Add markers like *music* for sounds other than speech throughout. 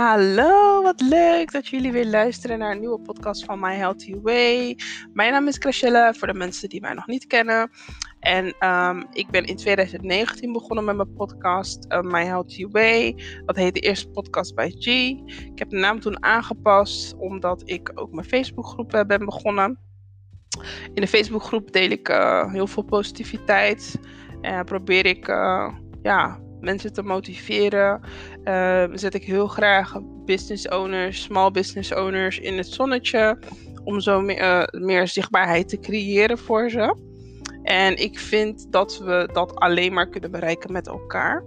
Hallo, wat leuk dat jullie weer luisteren naar een nieuwe podcast van My Healthy Way. Mijn naam is Crashella, voor de mensen die mij nog niet kennen. En um, ik ben in 2019 begonnen met mijn podcast uh, My Healthy Way. Dat heet de eerste podcast bij G. Ik heb de naam toen aangepast omdat ik ook mijn Facebookgroep uh, ben begonnen. In de Facebookgroep deel ik uh, heel veel positiviteit. En probeer ik ja, mensen te motiveren. Uh, zet ik heel graag business owners, small business owners in het zonnetje. Om zo meer, uh, meer zichtbaarheid te creëren voor ze. En ik vind dat we dat alleen maar kunnen bereiken met elkaar.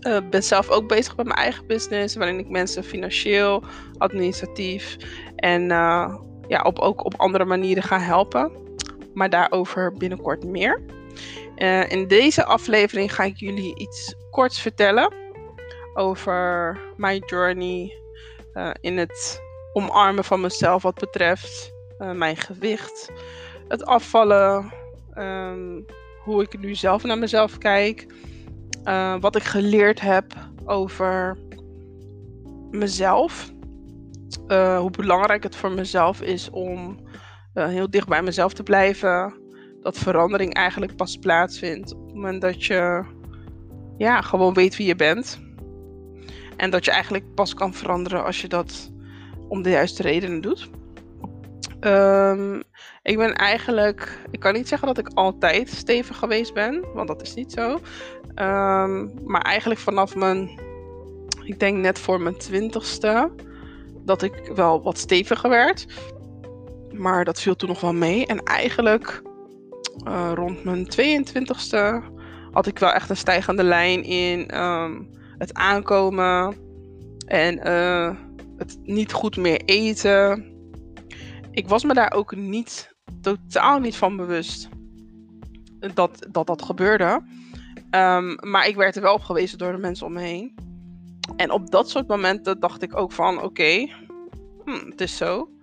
Ik uh, ben zelf ook bezig met mijn eigen business, waarin ik mensen financieel, administratief en uh, ja, op, ook op andere manieren ga helpen. Maar daarover binnenkort meer. Uh, in deze aflevering ga ik jullie iets korts vertellen over mijn journey uh, in het omarmen van mezelf wat betreft uh, mijn gewicht, het afvallen, um, hoe ik nu zelf naar mezelf kijk, wat ik geleerd heb over mezelf, hoe belangrijk het voor mezelf is om heel dicht bij mezelf te blijven dat verandering eigenlijk pas plaatsvindt op het moment dat je ja, gewoon weet wie je bent. En dat je eigenlijk pas kan veranderen als je dat om de juiste redenen doet. Um, ik ben eigenlijk, ik kan niet zeggen dat ik altijd stevig geweest ben, want dat is niet zo. Um, maar eigenlijk vanaf mijn, ik denk net voor mijn twintigste, dat ik wel wat steviger werd. Maar dat viel toen nog wel mee. En eigenlijk uh, rond mijn 22ste had ik wel echt een stijgende lijn in um, het aankomen en uh, het niet goed meer eten. Ik was me daar ook niet, totaal niet van bewust dat dat, dat gebeurde. Um, maar ik werd er wel op gewezen door de mensen om me heen. En op dat soort momenten dacht ik ook van oké, hm, het is zo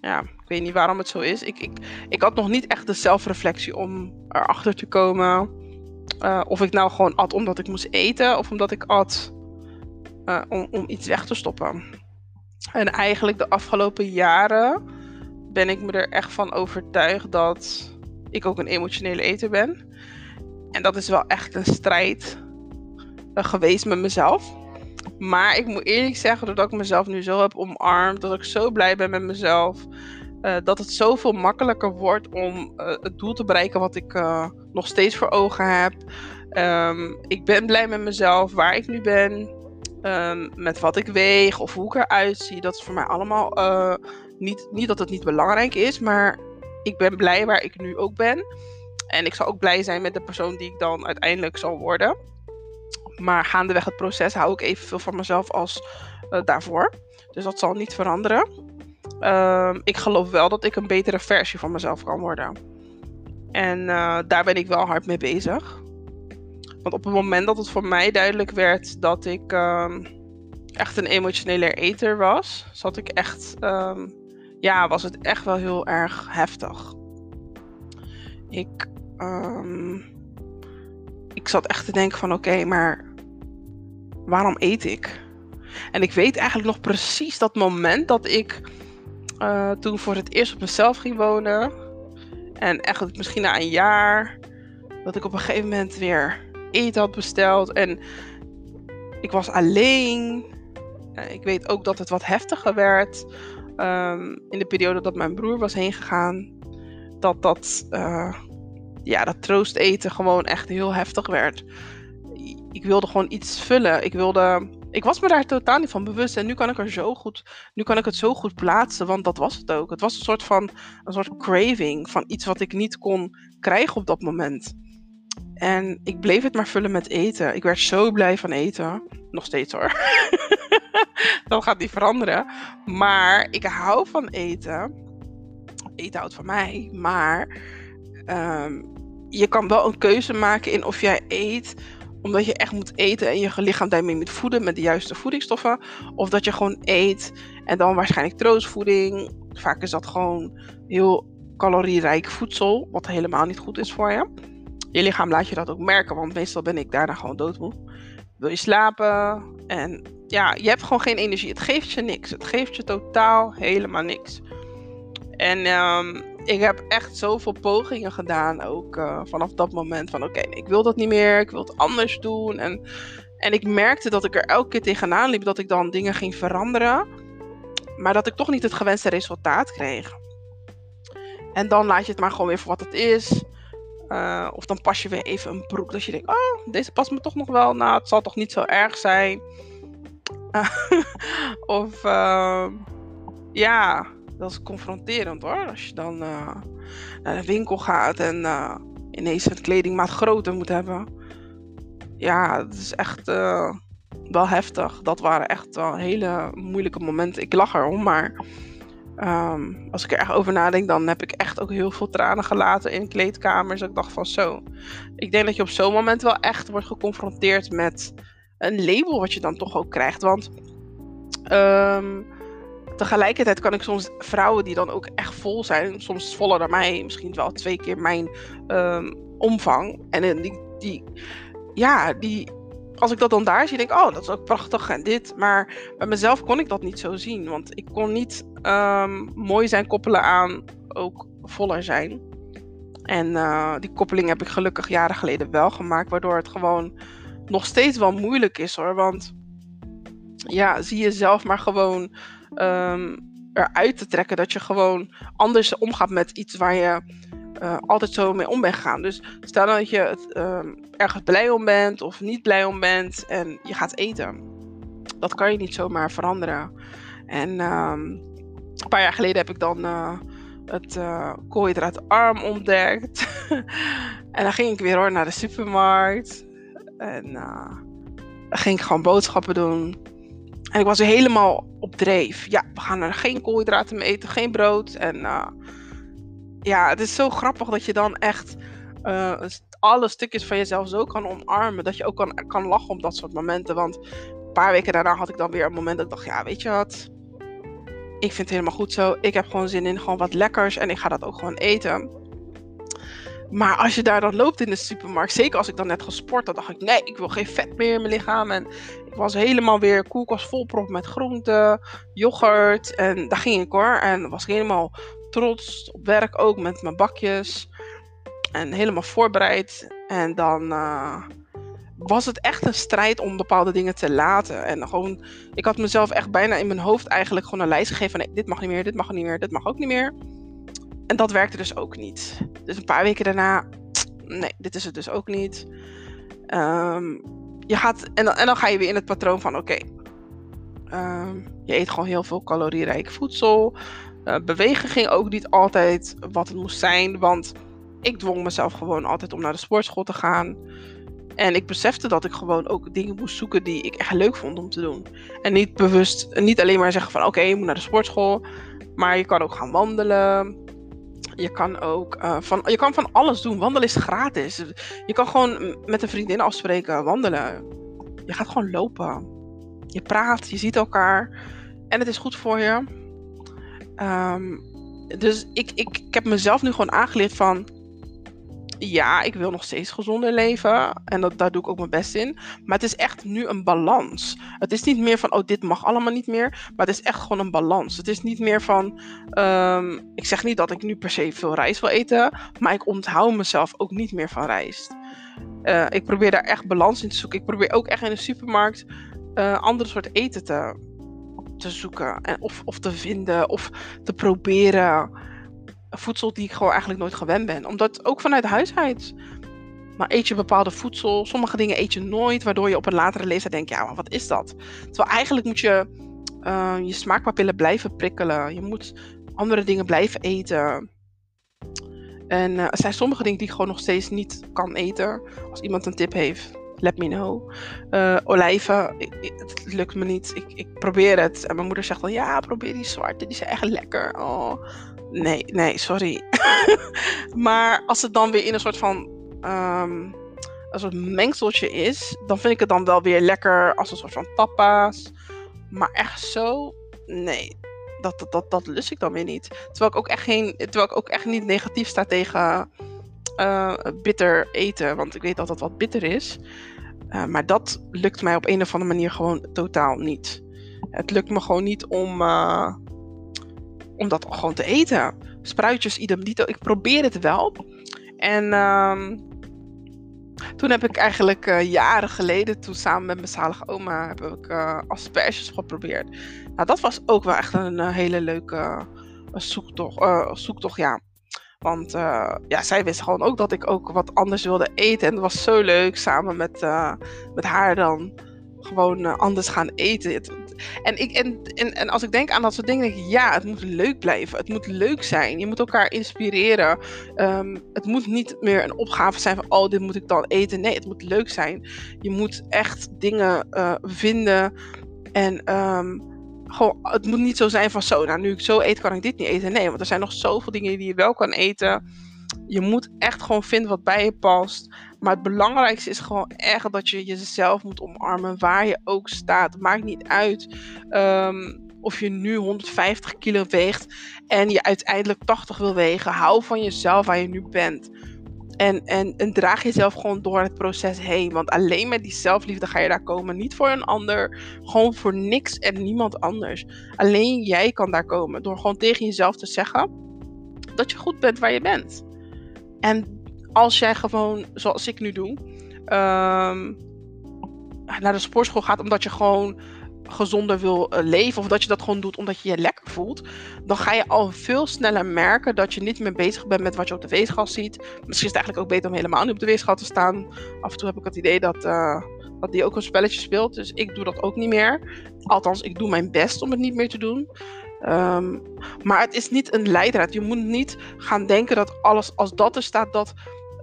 ja, ik weet niet waarom het zo is. Ik, ik, ik had nog niet echt de zelfreflectie om erachter te komen. Uh, of ik nou gewoon at omdat ik moest eten. Of omdat ik at uh, om, om iets weg te stoppen. En eigenlijk de afgelopen jaren ben ik me er echt van overtuigd dat ik ook een emotionele eter ben. En dat is wel echt een strijd uh, geweest met mezelf. Maar ik moet eerlijk zeggen, doordat ik mezelf nu zo heb omarmd, dat ik zo blij ben met mezelf, uh, dat het zoveel makkelijker wordt om uh, het doel te bereiken wat ik uh, nog steeds voor ogen heb. Um, ik ben blij met mezelf, waar ik nu ben, um, met wat ik weeg of hoe ik eruit zie. Dat is voor mij allemaal niet, niet dat het niet belangrijk is, maar ik ben blij waar ik nu ook ben. En ik zal ook blij zijn met de persoon die ik dan uiteindelijk zal worden. Maar gaandeweg het proces hou ik evenveel van mezelf als uh, daarvoor. Dus dat zal niet veranderen. Uh, ik geloof wel dat ik een betere versie van mezelf kan worden. En uh, daar ben ik wel hard mee bezig. Want op het moment dat het voor mij duidelijk werd dat ik um, echt een emotionele eter was, zat ik echt, um, ja, was het echt wel heel erg heftig. Ik, ik zat echt te denken van oké, maar waarom eet ik? En ik weet eigenlijk nog precies dat moment dat ik uh, toen voor het eerst op mezelf ging wonen. En echt misschien na een jaar. Dat ik op een gegeven moment weer eten had besteld. En ik was alleen. Uh, ik weet ook dat het wat heftiger werd. Um, in de periode dat mijn broer was heen gegaan. Dat dat, uh, ja, dat troosteten gewoon echt heel heftig werd ik wilde gewoon iets vullen. Ik wilde. Ik was me daar totaal niet van bewust. En nu kan ik er zo goed. Nu kan ik het zo goed plaatsen. Want dat was het ook. Het was een soort van. Een soort craving. Van iets wat ik niet kon krijgen op dat moment. En ik bleef het maar vullen met eten. Ik werd zo blij van eten. Nog steeds hoor. *laughs* dat gaat niet veranderen. Maar ik hou van eten. Eten houdt van mij. Maar. Um, je kan wel een keuze maken in of jij eet omdat je echt moet eten en je lichaam daarmee moet voeden met de juiste voedingsstoffen. Of dat je gewoon eet en dan waarschijnlijk troostvoeding. Vaak is dat gewoon heel calorierijk voedsel, wat helemaal niet goed is voor je. Je lichaam laat je dat ook merken, want meestal ben ik daarna gewoon doodmoe. Wil je slapen en ja, je hebt gewoon geen energie. Het geeft je niks. Het geeft je totaal helemaal niks. En um, ik heb echt zoveel pogingen gedaan, ook uh, vanaf dat moment. Van oké, ik wil dat niet meer, ik wil het anders doen. En, en ik merkte dat ik er elke keer tegenaan liep dat ik dan dingen ging veranderen. Maar dat ik toch niet het gewenste resultaat kreeg. En dan laat je het maar gewoon weer voor wat het is. Uh, of dan pas je weer even een broek dat je denkt, oh, deze past me toch nog wel. Nou, het zal toch niet zo erg zijn. *laughs* of uh, ja, dat is confronterend hoor. Als je dan uh, naar de winkel gaat en uh, ineens een kledingmaat groter moet hebben. Ja, het is echt uh, wel heftig. Dat waren echt wel hele moeilijke momenten. Ik lach erom, maar um, als ik er echt over nadenk, dan heb ik echt ook heel veel tranen gelaten in kleedkamers. Ik dacht van zo. Ik denk dat je op zo'n moment wel echt wordt geconfronteerd met een label wat je dan toch ook krijgt. Want um, tegelijkertijd kan ik soms vrouwen die dan ook echt vol zijn, soms voller dan mij, misschien wel twee keer mijn um, omvang. En die, die, ja, die, als ik dat dan daar zie, denk ik, oh, dat is ook prachtig en dit. Maar bij mezelf kon ik dat niet zo zien, want ik kon niet um, mooi zijn koppelen aan ook voller zijn. En uh, die koppeling heb ik gelukkig jaren geleden wel gemaakt, waardoor het gewoon nog steeds wel moeilijk is hoor. Want ja, zie jezelf maar gewoon um, eruit te trekken. Dat je gewoon anders omgaat met iets waar je uh, altijd zo mee om bent gegaan. Dus stel dat je het, um, ergens blij om bent of niet blij om bent en je gaat eten. Dat kan je niet zomaar veranderen. En um, een paar jaar geleden heb ik dan uh, het uh, koolhydraatarm ontdekt. *laughs* en dan ging ik weer hoor naar de supermarkt. En ging ik gewoon boodschappen doen. En ik was helemaal op dreef. Ja, we gaan er geen koolhydraten mee eten, geen brood. En uh, ja, het is zo grappig dat je dan echt uh, alle stukjes van jezelf zo kan omarmen. Dat je ook kan, kan lachen op dat soort momenten. Want een paar weken daarna had ik dan weer een moment dat ik dacht, ja, weet je wat? Ik vind het helemaal goed zo. Ik heb gewoon zin in gewoon wat lekkers. En ik ga dat ook gewoon eten. Maar als je daar dan loopt in de supermarkt, zeker als ik dan net gesport, dan dacht ik, nee, ik wil geen vet meer in mijn lichaam. En ik was helemaal weer koelkast volprop met groenten, yoghurt. En daar ging ik hoor. En was ik helemaal trots op werk ook met mijn bakjes. En helemaal voorbereid. En dan uh, was het echt een strijd om bepaalde dingen te laten. En gewoon, ik had mezelf echt bijna in mijn hoofd eigenlijk gewoon een lijst gegeven van nee, dit mag niet meer, dit mag niet meer, dit mag ook niet meer. En dat werkte dus ook niet. Dus een paar weken daarna, nee, dit is het dus ook niet. Um, je gaat, en, dan, en dan ga je weer in het patroon van: oké, um, je eet gewoon heel veel calorierijk voedsel. Uh, bewegen ging ook niet altijd wat het moest zijn, want ik dwong mezelf gewoon altijd om naar de sportschool te gaan. En ik besefte dat ik gewoon ook dingen moest zoeken die ik echt leuk vond om te doen. En niet bewust, niet alleen maar zeggen van oké, je moet naar de sportschool. Maar je kan ook gaan wandelen. Je kan ook uh, van, je kan van alles doen. Wandelen is gratis. Je kan gewoon met een vriendin afspreken, wandelen. Je gaat gewoon lopen. Je praat, je ziet elkaar. En het is goed voor je. Um, dus ik, ik, ik heb mezelf nu gewoon aangeleerd van ja, ik wil nog steeds gezonder leven. En dat, daar doe ik ook mijn best in. Maar het is echt nu een balans. Het is niet meer van, oh, dit mag allemaal niet meer. Maar het is echt gewoon een balans. Het is niet meer van, um, ik zeg niet dat ik nu per se veel rijst wil eten. Maar ik onthoud mezelf ook niet meer van rijst. Uh, ik probeer daar echt balans in te zoeken. Ik probeer ook echt in de supermarkt uh, andere soort eten te, te zoeken. En of, of te vinden. Of te proberen voedsel die ik gewoon eigenlijk nooit gewend ben. Omdat ook vanuit huisheid. Maar eet je bepaalde voedsel, sommige dingen eet je nooit, waardoor je op een latere leeftijd denkt, ja, maar wat is dat? Terwijl eigenlijk moet je uh, je smaakpapillen blijven prikkelen. Je moet andere dingen blijven eten. En uh, er zijn sommige dingen die ik gewoon nog steeds niet kan eten. Als iemand een tip heeft, let me know. Uh, olijven, het lukt me niet. Ik, ik probeer het. En mijn moeder zegt dan, ja, probeer die zwarte, die zijn echt lekker. Oh. Nee, nee, sorry. *laughs* maar als het dan weer in een soort van. Um, een soort mengseltje is, dan vind ik het dan wel weer lekker als een soort van tapas. Maar echt zo, nee, dat, dat, dat, dat lust ik dan weer niet. Terwijl ik ook echt, geen, terwijl ik ook echt niet negatief sta tegen uh, bitter eten, want ik weet dat dat wat bitter is. Eh, maar dat lukt mij op een of andere manier gewoon totaal niet. Het lukt me gewoon niet om, uh, om dat gewoon te eten. Spruitjes, idem dito. Ik probeer het wel. En ehm, toen heb ik eigenlijk uh, jaren geleden, toen samen met mijn zalige oma, heb ik uh, asperges geprobeerd. Nou, dat was ook wel echt een hele leuke zoektocht, zoektocht, ja. Want ja, zij wist gewoon ook dat ik ook wat anders wilde eten. En het was zo leuk samen met, met haar dan gewoon anders gaan eten. En, ik, en, en, en als ik denk aan dat soort dingen, ja, het moet leuk blijven. Het moet leuk zijn. Je moet elkaar inspireren. Ehm, het moet niet meer een opgave zijn van, oh, dit moet ik dan eten. Nee, het moet leuk zijn. Je moet echt dingen uh, vinden. En um, gewoon, het moet niet zo zijn van, zo, nou, nu ik zo eet, kan ik dit niet eten. Nee, want er zijn nog zoveel dingen die je wel kan eten. Je moet echt gewoon vinden wat bij je past. Maar het belangrijkste is gewoon echt dat je jezelf moet omarmen waar je ook staat. Maakt niet uit um, of je nu 150 kilo weegt en je uiteindelijk 80 wil wegen. Hou van jezelf waar je nu bent. En, en, en, draag jezelf gewoon door het proces heen. Want alleen met die zelfliefde ga je daar komen. Niet voor een ander. Gewoon voor niks en niemand anders. Alleen jij kan daar komen. Door gewoon tegen jezelf te zeggen dat je goed bent waar je bent. En als jij gewoon, zoals ik nu doe, um, naar de sportschool gaat omdat je gewoon gezonder wil eh, leven, of dat je dat gewoon doet omdat je je lekker voelt, dan ga je al veel sneller merken dat je niet meer bezig bent met wat je op de weegschaal ziet. Misschien is het eigenlijk ook beter om helemaal niet op de weegschaal te staan. Af en toe heb ik het idee dat, uh, dat die ook een spelletje speelt, dus ik doe dat ook niet meer. Althans, ik doe mijn best om het niet meer te doen. Um, maar het is niet een leidraad. Je moet niet gaan denken dat alles, als dat er staat, dat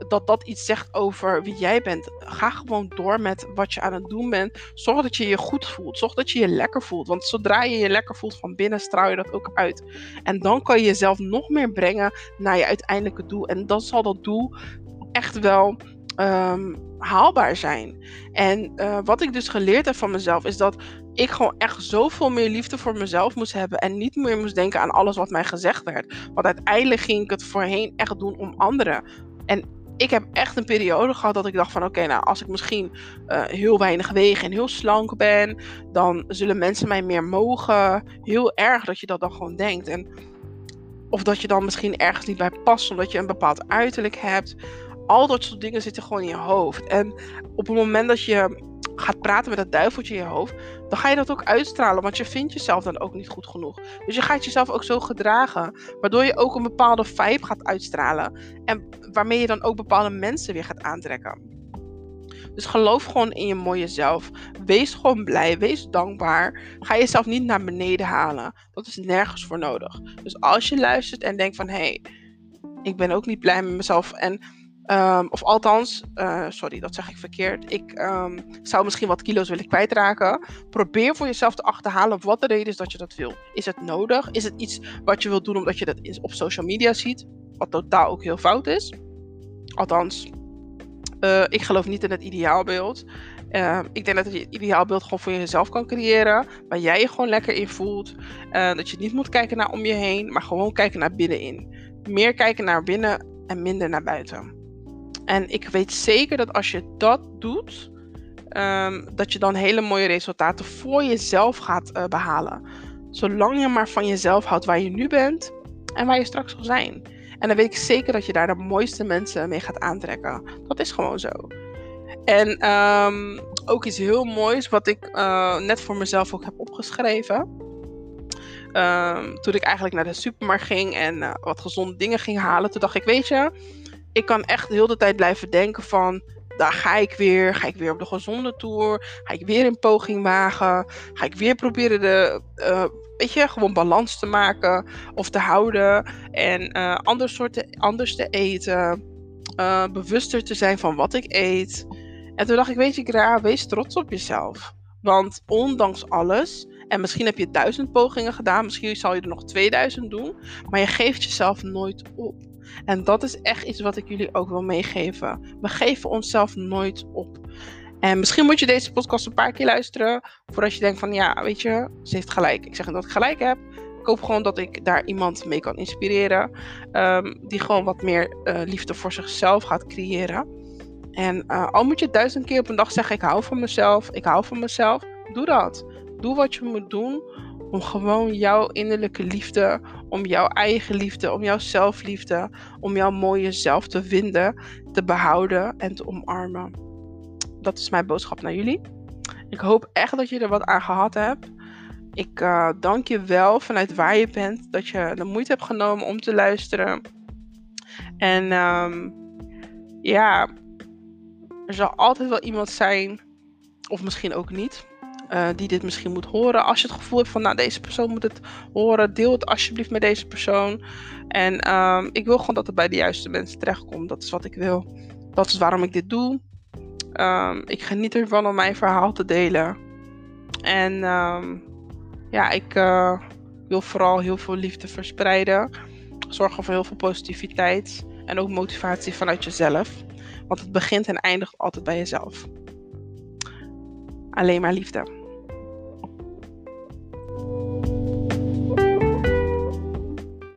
dat dat iets zegt over wie jij bent. Ga gewoon door met wat je aan het doen bent. Zorg dat je je goed voelt. Zorg dat je je lekker voelt. Want zodra je je lekker voelt van binnen, straal je dat ook uit. En dan kan je jezelf nog meer brengen naar je uiteindelijke doel. En dan zal dat doel echt wel um, haalbaar zijn. En uh, wat ik dus geleerd heb van mezelf is dat ik gewoon echt zoveel meer liefde voor mezelf moest hebben. En niet meer moest denken aan alles wat mij gezegd werd. Want uiteindelijk ging ik het voorheen echt doen om anderen. En ik heb echt een periode gehad dat ik dacht van oké, nou als ik misschien uh, heel weinig weeg en heel slank ben, dan zullen mensen mij meer mogen. Heel erg dat je dat dan gewoon denkt. En, of dat je dan misschien ergens niet bij past omdat je een bepaald uiterlijk hebt. Al dat soort dingen zitten gewoon in je hoofd. En op het moment dat je gaat praten met dat duiveltje in je hoofd, dan ga je dat ook uitstralen, want je vindt jezelf dan ook niet goed genoeg. Dus je gaat jezelf ook zo gedragen, waardoor je ook een bepaalde vibe gaat uitstralen en waarmee je dan ook bepaalde mensen weer gaat aantrekken. Dus geloof gewoon in je mooie zelf. Wees gewoon blij, wees dankbaar. Ga jezelf niet naar beneden halen. Dat is nergens voor nodig. Dus als je luistert en denkt van hé, hey, ik ben ook niet blij met mezelf en Um, of althans, uh, sorry, dat zeg ik verkeerd. Ik um, zou misschien wat kilo's willen kwijtraken. Probeer voor jezelf te achterhalen wat de reden is dat je dat wil. Is het nodig? Is het iets wat je wilt doen omdat je dat op social media ziet? Wat totaal ook heel fout is. Althans, uh, ik geloof niet in het ideaalbeeld. Uh, ik denk dat je het ideaalbeeld gewoon voor jezelf kan creëren. Waar jij je gewoon lekker in voelt. Uh, dat je niet moet kijken naar om je heen, maar gewoon kijken naar binnenin. Meer kijken naar binnen en minder naar buiten. En ik weet zeker dat als je dat doet, um, dat je dan hele mooie resultaten voor jezelf gaat uh, behalen. Zolang je maar van jezelf houdt waar je nu bent en waar je straks zal zijn. En dan weet ik zeker dat je daar de mooiste mensen mee gaat aantrekken. Dat is gewoon zo. En um, ook iets heel moois wat ik uh, net voor mezelf ook heb opgeschreven. Um, toen ik eigenlijk naar de supermarkt ging en uh, wat gezonde dingen ging halen, toen dacht ik, weet je, ik kan echt de hele tijd blijven denken van... Daar ga ik weer. Ga ik weer op de gezonde tour? Ga ik weer een poging wagen? Ga ik weer proberen de, uh, weet je, gewoon balans te maken of te houden? En uh, ander soorten, anders te eten. Uh, bewuster te zijn van wat ik eet. En toen dacht ik, weet je, Gra, wees trots op jezelf. Want ondanks alles, en misschien heb je duizend pogingen gedaan, misschien zal je er nog 2000 doen, maar je geeft jezelf nooit op. En dat is echt iets wat ik jullie ook wil meegeven. We geven onszelf nooit op. En misschien moet je deze podcast een paar keer luisteren. Voordat je denkt van ja, weet je, ze heeft gelijk. Ik zeg dat ik gelijk heb. Ik hoop gewoon dat ik daar iemand mee kan inspireren. Um, die gewoon wat meer uh, liefde voor zichzelf gaat creëren. En uh, al moet je duizend keer op een dag zeggen: Ik hou van mezelf, ik hou van mezelf. Doe dat. Doe wat je moet doen om gewoon jouw innerlijke liefde, om jouw eigen liefde, om jouw zelfliefde, om jouw mooie zelf te vinden, te behouden en te omarmen. Dat is mijn boodschap naar jullie. Ik hoop echt dat je er wat aan gehad hebt. Ik uh, dank je wel vanuit waar je bent dat je de moeite hebt genomen om te luisteren. En um, ja, er zal altijd wel iemand zijn, of misschien ook niet, uh, die dit misschien moet horen. Als je het gevoel hebt van, nou, deze persoon moet het horen, deel het alsjeblieft met deze persoon. En um, ik wil gewoon dat het bij de juiste mensen terechtkomt. Dat is wat ik wil. Dat is waarom ik dit doe. Um, ik geniet ervan om mijn verhaal te delen. En um, ja, ik uh, wil vooral heel veel liefde verspreiden. Zorgen voor heel veel positiviteit. En ook motivatie vanuit jezelf. Want het begint en eindigt altijd bij jezelf. Alleen maar liefde.